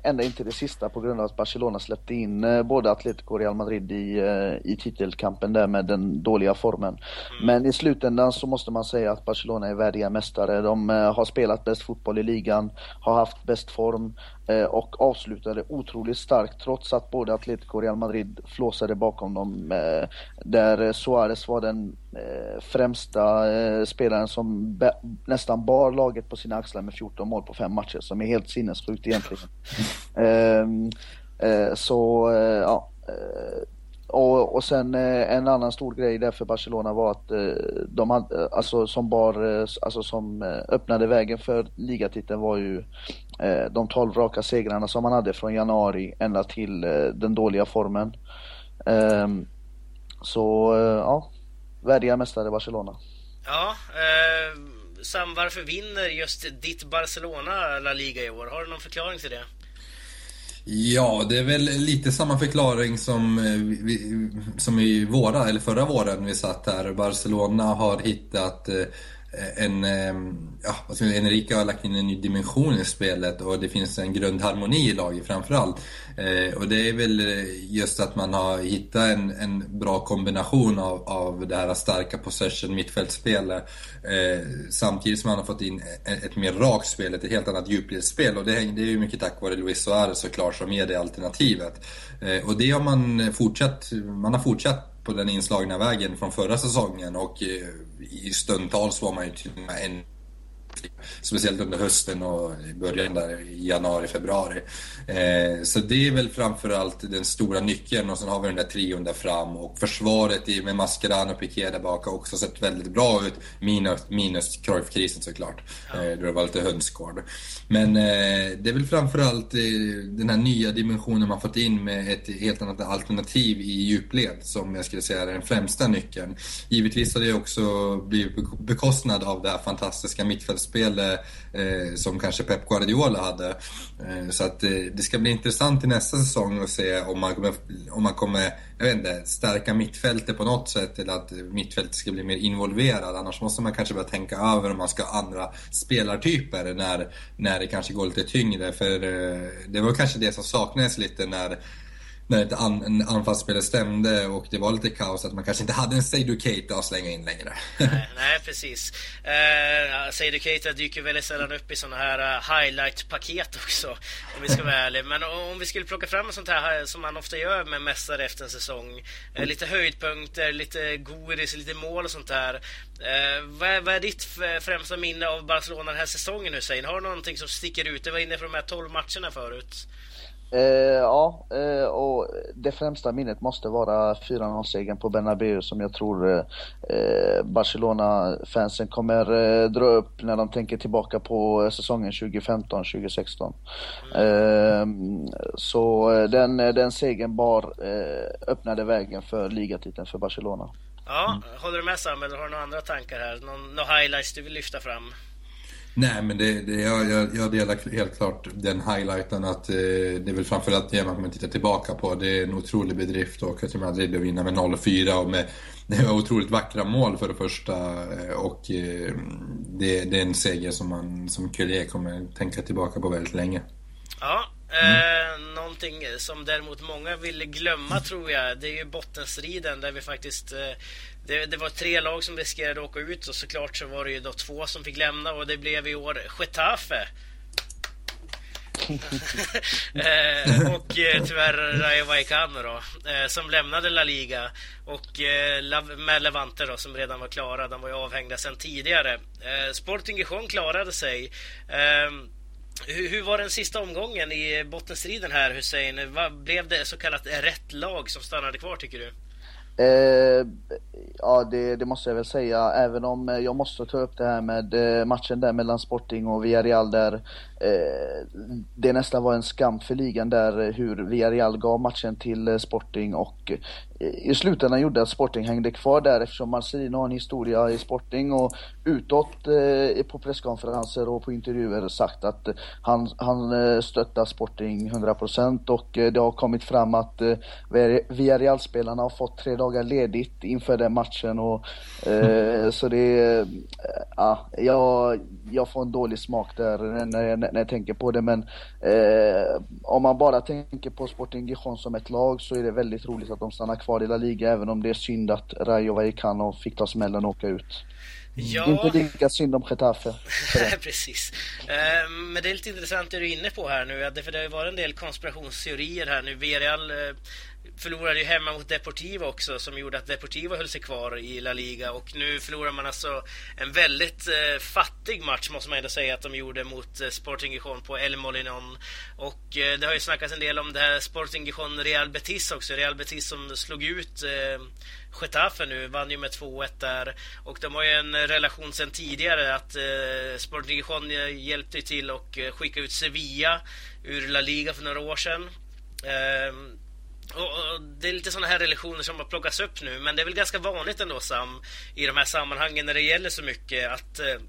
ända in till det sista på grund av att Barcelona släppte in eh, både Atletico och Real Madrid i, eh, i titelkampen där med den dåliga formen. Mm. Men i slutändan så måste man säga att Barcelona är värdiga mästare. De eh, har spelat bäst fotboll i ligan, har haft bäst form, Eh, och avslutade otroligt starkt trots att både Atletico och Real Madrid flåsade bakom dem. Eh, där Suarez var den främsta spelaren som nästan bar laget på sina axlar med 14 mål på fem matcher som är helt sinnessjukt egentligen. Ehm, eh, så eh, ja, eh, och, och sen eh, en annan stor grej där för Barcelona var att eh, de hade, alltså som bar, alltså som öppnade vägen för ligatiteln var ju de 12 raka segrarna som man hade från januari ända till den dåliga formen. Ehm, så ja, värdiga mästare Barcelona. Ja, eh, Sam, varför vinner just ditt Barcelona La Liga i år? Har du någon förklaring till det? Ja, det är väl lite samma förklaring som, eh, vi, som i våra, eller förra våren vi satt här. Barcelona har hittat eh, Eh, en, eh, ja, vad ska Enrique har lagt in en ny dimension i spelet och det finns en grundharmoni i laget framförallt. Eh, och det är väl eh, just att man har hittat en, en bra kombination av, av det här starka possession mittfältsspelet eh, samtidigt som man har fått in ett, ett mer rakt spel, ett helt annat djupledsspel och det, det är ju mycket tack vare Luis Suarez såklart som är det alternativet. Eh, och det har man fortsatt, man har fortsatt på den inslagna vägen från förra säsongen och eh, i stundtals var man ju till och med en Speciellt under hösten och i början där i januari, februari. Eh, så det är väl framförallt den stora nyckeln och sen har vi den där trion där fram och försvaret med Mascherano och Piqué där bak har också sett väldigt bra ut. Minus, minus Cruyff-krisen såklart, eh, då det var lite hönsgård. Men eh, det är väl framförallt eh, den här nya dimensionen man fått in med ett helt annat alternativ i djupled som jag skulle säga är den främsta nyckeln. Givetvis har det också blivit bekostnad av det här fantastiska mittfältsspelet eh, eh, som kanske Pep Guardiola hade. Eh, så att eh, det ska bli intressant i nästa säsong att se om man kommer, om man kommer jag vet inte, stärka mittfältet på något sätt eller att mittfältet ska bli mer involverad. Annars måste man kanske börja tänka över om man ska ha andra spelartyper när, när det kanske går lite tyngre. För eh, det var kanske det som saknades lite när när ett an, anfallsspelet stämde och det var lite kaos att man kanske inte hade en Seydou Keita att slänga in längre. nej, nej, precis. Uh, Seydou Keita dyker väldigt sällan upp i sådana här uh, highlight-paket också, om vi ska vara ärliga. Men om vi skulle plocka fram en sånt här som man ofta gör med mästare efter en säsong. Uh, lite höjdpunkter, lite godis, lite mål och sånt där. Uh, vad, är, vad är ditt främsta minne av Barcelona den här säsongen Hussein? Har du någonting som sticker ut? Du var inne på de här 12 matcherna förut. Eh, ja, eh, och det främsta minnet måste vara 4-0-segern på Bernabéu som jag tror eh, Barcelona-fansen kommer eh, dra upp när de tänker tillbaka på eh, säsongen 2015-2016. Mm. Ehm, så eh, den, eh, den segern bar, öppnade vägen för ligatiteln för Barcelona. Ja, håller du med Sam eller har du några andra tankar här? Någon, några highlights du vill lyfta fram? Nej, men det, det, jag, jag, jag delar helt klart den highlighten att eh, det är väl framförallt det man kommer titta tillbaka på. Det är en otrolig bedrift att åka till Madrid och vinna med 0-4 och med det var otroligt vackra mål för det första eh, och eh, det, det är en seger som man som Cullier kommer tänka tillbaka på väldigt länge. Ja, Eh, någonting som däremot många vill glömma tror jag, det är ju bottenstriden där vi faktiskt... Eh, det, det, var tre lag som riskerade att åka ut och såklart så var det ju då två som fick lämna och det blev i år Getafe. eh, och eh, tyvärr Rayo Vallecano då, eh, som lämnade La Liga och eh, med Levante då, som redan var klara. De var ju avhängda sedan tidigare. Eh, Sporting Gijon klarade sig. Ehm, hur, hur, var den sista omgången i bottenstriden här Hussein? Vad blev det så kallat rätt lag som stannade kvar tycker du? Eh, ja, det, det, måste jag väl säga, även om eh, jag måste ta upp det här med eh, matchen där mellan Sporting och Villarreal där det nästan var en skam för ligan där hur Villarreal gav matchen till eh, Sporting och i slutändan gjorde att Sporting hängde kvar där eftersom Marcelino har en historia i Sporting och utåt eh, på presskonferenser och på intervjuer sagt att han, han eh, stöttar Sporting 100% och eh, det har kommit fram att eh, Villarreal-spelarna har fått tre dagar ledigt inför den matchen och eh, så det, eh, ja, jag, jag får en dålig smak där när jag, när jag tänker på det men eh, om man bara tänker på Sporting Gijon som ett lag så är det väldigt roligt att de stannar kvar i La Liga även om det är synd att Rayo Vallecano fick ta smällen och åka ut. Ja. Inte lika synd om Getafe. Precis. Eh, men det är lite intressant det du är inne på här nu, för det har ju varit en del konspirationsteorier här nu. Villarreal eh, förlorade ju hemma mot Deportivo också som gjorde att Deportivo höll sig kvar i La Liga och nu förlorar man alltså en väldigt eh, fattig match måste man ändå säga att de gjorde mot eh, Sporting Gijon på El Molinon och eh, det har ju snackats en del om det här Sporting Gijon Real Betis också, Real Betis som slog ut Getafe nu, vann ju med 2-1 där och de har ju en relation sedan tidigare att eh, Sporting Gijon eh, hjälpte till och eh, skicka ut Sevilla ur La Liga för några år sedan. Eh, och, det är lite sådana här relationer som har plockats upp nu, men det är väl ganska vanligt ändå Sam, i de här sammanhangen när det gäller så mycket att eh,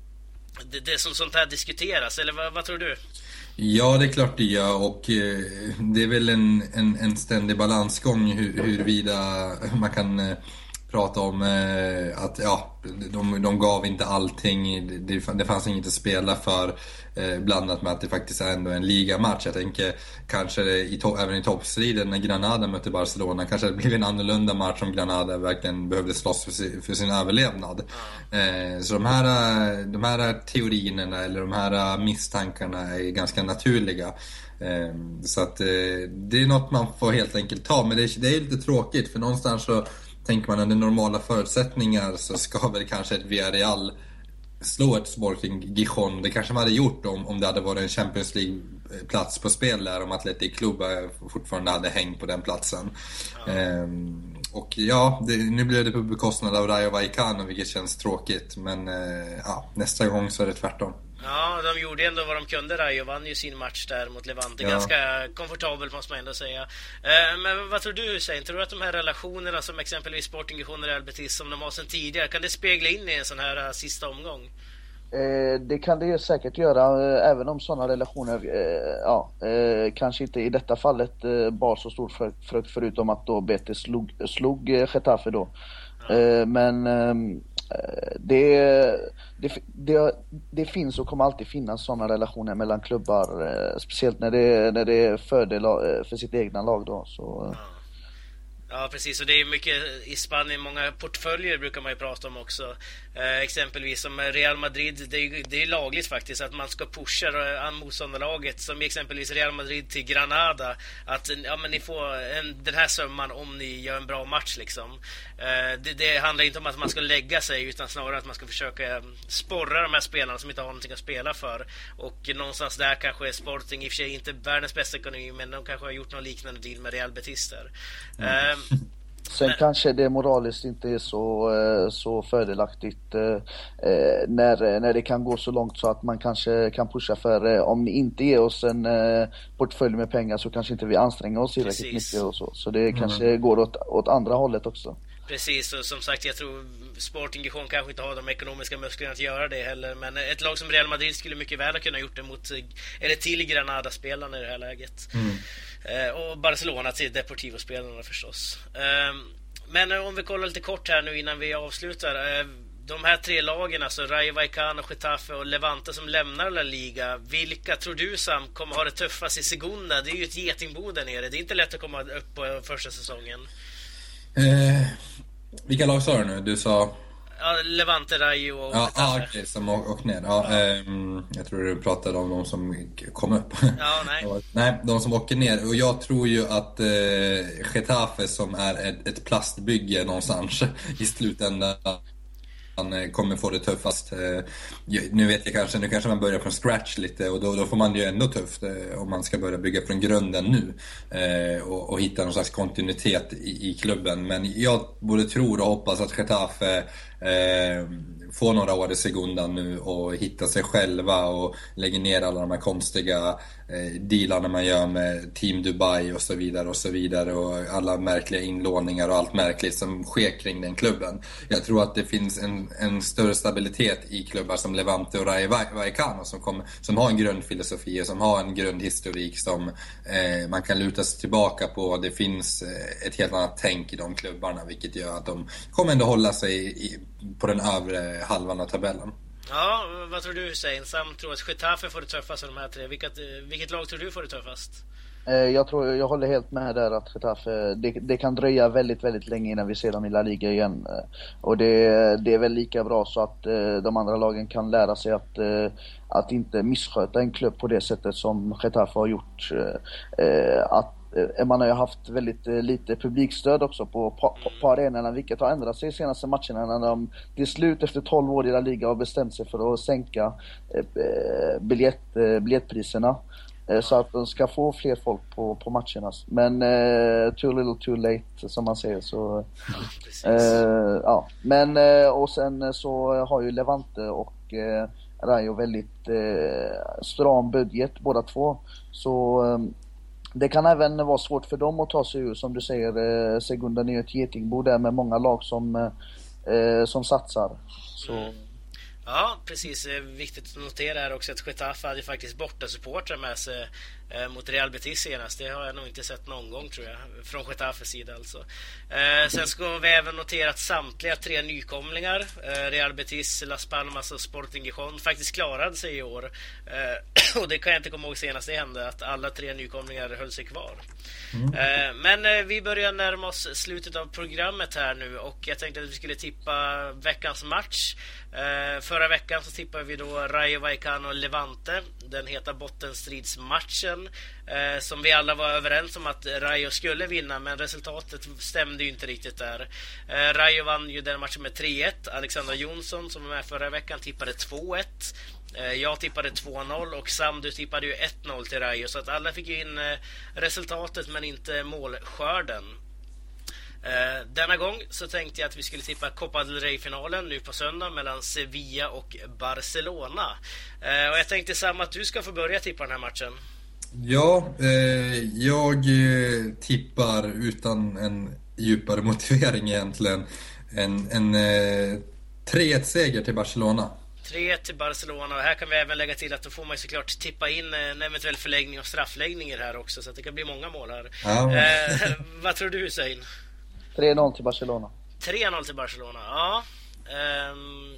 det, det som sånt här diskuteras, eller vad, vad, tror du? Ja, det är klart det gör. Och eh, det är väl en, en, en ständig balansgång hur, huruvida man kan eh, prata om eh, att ja, de, de gav inte allting. Det, det fanns inget att spela för. Eh, blandat med att det faktiskt är ändå en ligamatch. Jag tänker kanske i to- även i toppstriden när Granada mötte Barcelona kanske det blev en annorlunda match om Granada verkligen behövde slåss för, si- för sin överlevnad. Eh, så de här, de här teorierna eller de här misstankarna är ganska naturliga. Eh, så att eh, det är något man får helt enkelt ta. Men det är, det är lite tråkigt för någonstans så tänker man under normala förutsättningar så ska väl kanske ett Villarreal slå ett Sporting Gijon. Det kanske man hade gjort om, om det hade varit en Champions League-plats på spel där, om Atletic Club fortfarande hade hängt på den platsen. Ja. Ehm, och ja, det, nu blev det på bekostnad av Rayo Vallecano, vilket känns tråkigt. Men eh, ja, nästa gång så är det tvärtom. Ja, de gjorde ändå vad de kunde. Rayo vann ju sin match där mot Levante. Ja. Ganska komfortabelt måste man ändå säga. Eh, men vad tror du Hussein? Tror du att de här relationerna som exempelvis Sporting och Real Betis som de har sedan tidigare, kan det spegla in i en sån här uh, sista omgång? Eh, det kan det säkert göra, eh, även om sådana relationer, eh, ja, eh, kanske inte i detta fallet eh, bar så stor frukt förutom att då Betis slog, slog Getafe då. Ja. men ehm, Eh, det, det, det, det, finns och kommer alltid finnas sådana relationer mellan klubbar, eh, speciellt när det, när det är fördel eh, för sitt egna lag då. Så, ja. Precis. Och det är mycket i Spanien, många portföljer brukar man ju prata om också. Eh, exempelvis som Real Madrid, det är, det är lagligt faktiskt att man ska pusha motståndarlaget, som exempelvis Real Madrid till Granada, att ja, men ni får en, den här summan om ni gör en bra match. Liksom. Eh, det, det, handlar inte om att man ska lägga sig, utan snarare att man ska försöka sporra de här spelarna som inte har någonting att spela för. Och någonstans där kanske Sporting, i och för sig inte världens bästa ekonomi, men de kanske har gjort någon liknande deal med Real Betis där. Mm. Eh, Sen Men... kanske det moraliskt inte är så, eh, så fördelaktigt eh, eh, när, när det kan gå så långt så att man kanske kan pusha för om ni inte ger oss en portfölj med pengar så kanske inte vi anstränger oss tillräckligt mycket och så. Så det mm. kanske går åt, åt andra hållet också. Precis, och som sagt jag tror Sporting Gijon kanske inte har de ekonomiska musklerna att göra det heller. Men ett lag som Real Madrid skulle mycket väl ha kunnat gjort det mot, eller till Granada-spelarna i det här läget. Mm. Eh, och Barcelona till Deportivo-spelarna förstås. Eh, men om vi kollar lite kort här nu innan vi avslutar. Eh, de här tre lagen, alltså Rayo Vallecano, Getafe och Levante som lämnar La Liga. Vilka tror du Sam kommer ha det tuffast i Segunda? Det är ju ett getingbo där nere. Det är inte lätt att komma upp på första säsongen. Eh, vilka lag sa du nu? Du sa... Ja, Levante, Rayo och Ja, ah, okej, okay, som åkte ner. Ja, ja. Eh, jag tror du pratade om de som kom upp. Ja, nej. nej, de som åker ner. Och jag tror ju att eh, Getafe som är ett, ett plastbygge någonstans i slutändan man eh, kommer få det tuffast. Eh, nu vet jag kanske, nu kanske man börjar från scratch lite och då, då får man det ju ändå tufft eh, om man ska börja bygga från grunden nu och, och hitta någon slags kontinuitet i, i, klubben. Men jag både tror och hoppas att Getafe eh, få några år i segundan nu och hitta sig själva och lägga ner alla de här konstiga eh, dealarna man gör med Team Dubai och så vidare och så vidare och alla märkliga inlåningar och allt märkligt som sker kring den klubben. Jag tror att det finns en, en större stabilitet i klubbar som Levante och Rayo Vallecano som, kom, som har en grundfilosofi och som har en grundhistorik som eh, man kan luta sig tillbaka på. Det finns eh, ett helt annat tänk i de klubbarna vilket gör att de kommer ändå hålla sig i, på den övre halvan av tabellen. Ja, vad tror du Hussein? Sam tror att Getafe får det tuffast av de här tre. Vilket, vilket lag tror du får det tuffast? Eh, jag tror, jag håller helt med där att Getafe, det, det, kan dröja väldigt, väldigt länge innan vi ser dem i La Liga igen. Eh, och det, det är väl lika bra så att eh, de andra lagen kan lära sig att, att inte missköta en klubb på det sättet som Getafe har gjort. Att Eh, man har ju haft väldigt eh, lite publikstöd också på, på, på arenorna, vilket har ändrat sig de senaste matcherna när de till slut efter 12 år i La Liga har bestämt sig för att sänka eh, biljett, biljettpriserna. Så att de ska få fler folk på, på matcherna. Men eh, too little too late som man säger så... Eh, ja. Men eh, och sen så har ju Levante och eh, Rayo väldigt eh, stram budget båda två. Så det kan även vara svårt för dem att ta sig ur, som du säger, eh, Segunda är ett getingbo där med många lag som, eh, eh som satsar. Så. Mm. Ja, precis. Eh, viktigt att notera här också att Getafe hade faktiskt borta supportrar med sig eh, mot Real Betis senast. Det har jag nog inte sett någon gång tror jag, från Getafes sida alltså. Eh, sen ska vi även notera att samtliga tre nykomlingar, eh, Real Betis, Las Palmas och Sporting Gijon, faktiskt klarade sig i år. Och det kan jag inte komma ihåg senast det hände, att alla tre nykomlingar höll sig kvar. Mm. Men vi börjar närma oss slutet av programmet här nu och jag tänkte att vi skulle tippa veckans match. Förra veckan så tippade vi då Rayo Vallecano Levante, den heta bottenstridsmatchen eh, som vi alla var överens om att Rayo skulle vinna, men resultatet stämde ju inte riktigt där. Eh, Rayo vann ju den matchen med 3-1. Alexander Jonsson, som var med förra veckan, tippade 2-1. Eh, jag tippade 2-0 och Sam, du tippade ju 1-0 till Rayo, så att alla fick ju in eh, resultatet men inte målskörden. Eh, denna gång så tänkte jag att vi skulle tippa Copa del Rey-finalen nu på söndag mellan Sevilla och Barcelona. Eh, och jag tänkte Sam att du ska få börja tippa den här matchen. Ja, eh, jag eh, tippar utan en djupare motivering egentligen en, en eh, 3-1-seger till Barcelona. 3 till Barcelona och här kan vi även lägga till att då får man såklart tippa in en eventuell förlängning och straffläggningar här också så att det kan bli många mål här. Ja. Vad tror du Hussein? 3-0 till Barcelona. 3-0 till Barcelona, ja. Um,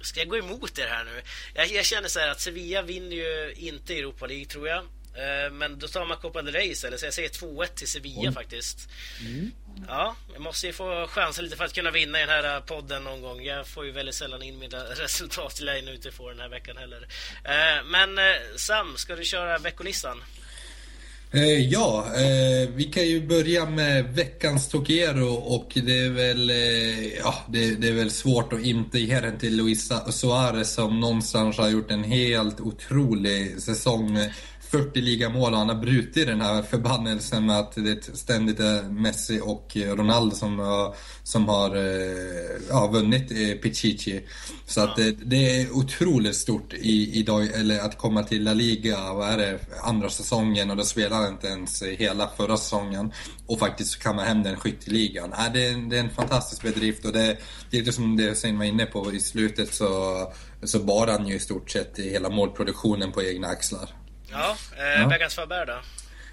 ska jag gå emot er här nu? Jag, jag, känner så här att Sevilla vinner ju inte Europa League tror jag. Uh, men då tar man Copa del Rey istället, så jag säger 2-1 till Sevilla mm. faktiskt. Mm. Ja, jag måste ju få chansen lite för att kunna vinna i den här podden någon gång. Jag får ju väldigt sällan in mina resultat, till jag inte får den här veckan heller. Uh, men uh, Sam, ska du köra veckolistan? Eh, ja, eh, vi kan ju börja med veckans Tokero och det är väl, eh, ja, det, det, är väl svårt att inte ge den till Luis Suarez som någonstans har gjort en helt otrolig säsong. 40 ligamål och han har brutit den här förbannelsen med att det ständigt är Messi och eh, Ronaldo som har, som har eh, ja, vunnit Pichichi. Så att det, det, är otroligt stort i, idag, eller att komma till La Liga, vad är det, andra säsongen och då spelar han inte ens hela förra säsongen och faktiskt kamma hem den skytteligan. Ja, det, är, det är en fantastisk bedrift och det, det är lite som det Hussein var inne på i slutet så, så bar han ju i stort sett hela målproduktionen på egna axlar. Ja, eh, ja. veckans Faber då?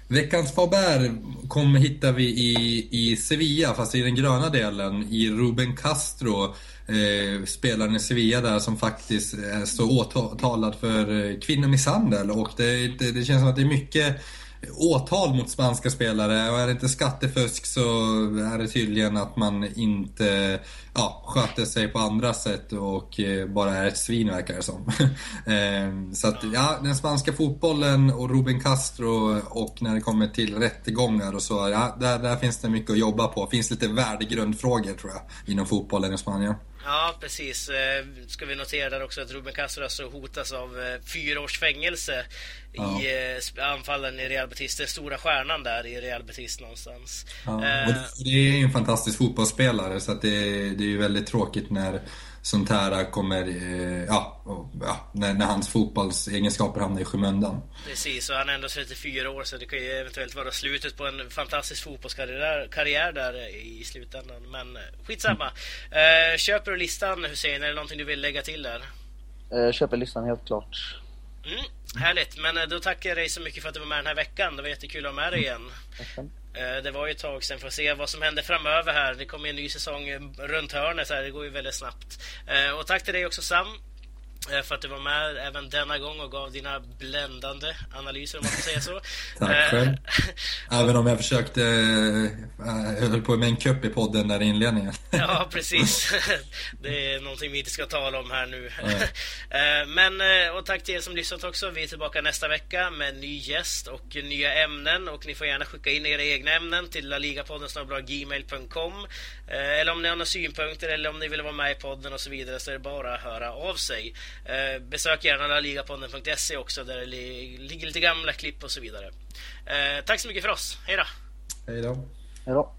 Veckans Faber kom, hittar vi i, i Sevilla, fast i den gröna delen, i Ruben Castro. Eh, spelaren i Sevilla där som faktiskt står åtalad för eh, kvinnomisshandel. Och det, det, det, känns som att det är mycket åtal mot spanska spelare och är det inte skattefusk så är det tydligen att man inte ja, sköter sig på andra sätt och eh, bara är ett svin verkar det som. Ehm, så att ja, den spanska fotbollen och Ruben Castro och när det kommer till rättegångar och så, ja, där, där finns det mycket att jobba på. Det finns lite värdegrundfrågor tror jag inom fotbollen i Spanien. Ja, precis. Eh, ska vi notera där också att Ruben Castro alltså hotas av eh, fyra års fängelse ja. i eh, anfallen i Real Betis. Den stora stjärnan där i Real Betis någonstans. Ja. Och det är ju en fantastisk fotbollsspelare så att det, det är ju väldigt tråkigt när sånt här kommer, eh, ja, ja när, när, hans fotbollsegenskaper hamnar i skymundan. Precis, och han är ändå 34 år så det kan ju eventuellt vara slutet på en fantastisk fotbollskarriär karriär där i slutändan. Men eh, skitsamma. Mm. Eh, köper du listan Hussein? Är det någonting du vill lägga till där? Eh, köper listan helt klart. Mm, härligt, men eh, då tackar jag dig så mycket för att du var med den här veckan. Det var jättekul att ha med dig igen. Mm. Eh, det var ju ett tag sedan, att se vad som händer framöver här. Det kommer en ny säsong runt hörnet, här. det går ju väldigt snabbt. Eh, och tack till dig också Sam Eh, för att du var med även denna gång och gav dina bländande analyser om man får säga så. Tack eh, själv. även om jag försökte, jag eh, höll på med en kupp i podden där i inledningen. ja, precis. Det är någonting vi inte ska tala om här nu. Men, och tack till er som lyssnat också. Vi är tillbaka nästa vecka med en ny gäst och nya ämnen. Och ni får gärna skicka in era egna ämnen till laligapodden gmail.com Eller om ni har några synpunkter eller om ni vill vara med i podden och så vidare så är det bara att höra av sig. Eh, besök gärna laligapodden.se också där det ligger lite gamla klipp och så vidare. Eh, tack så mycket för oss. Hej då! Hej då! Hej då!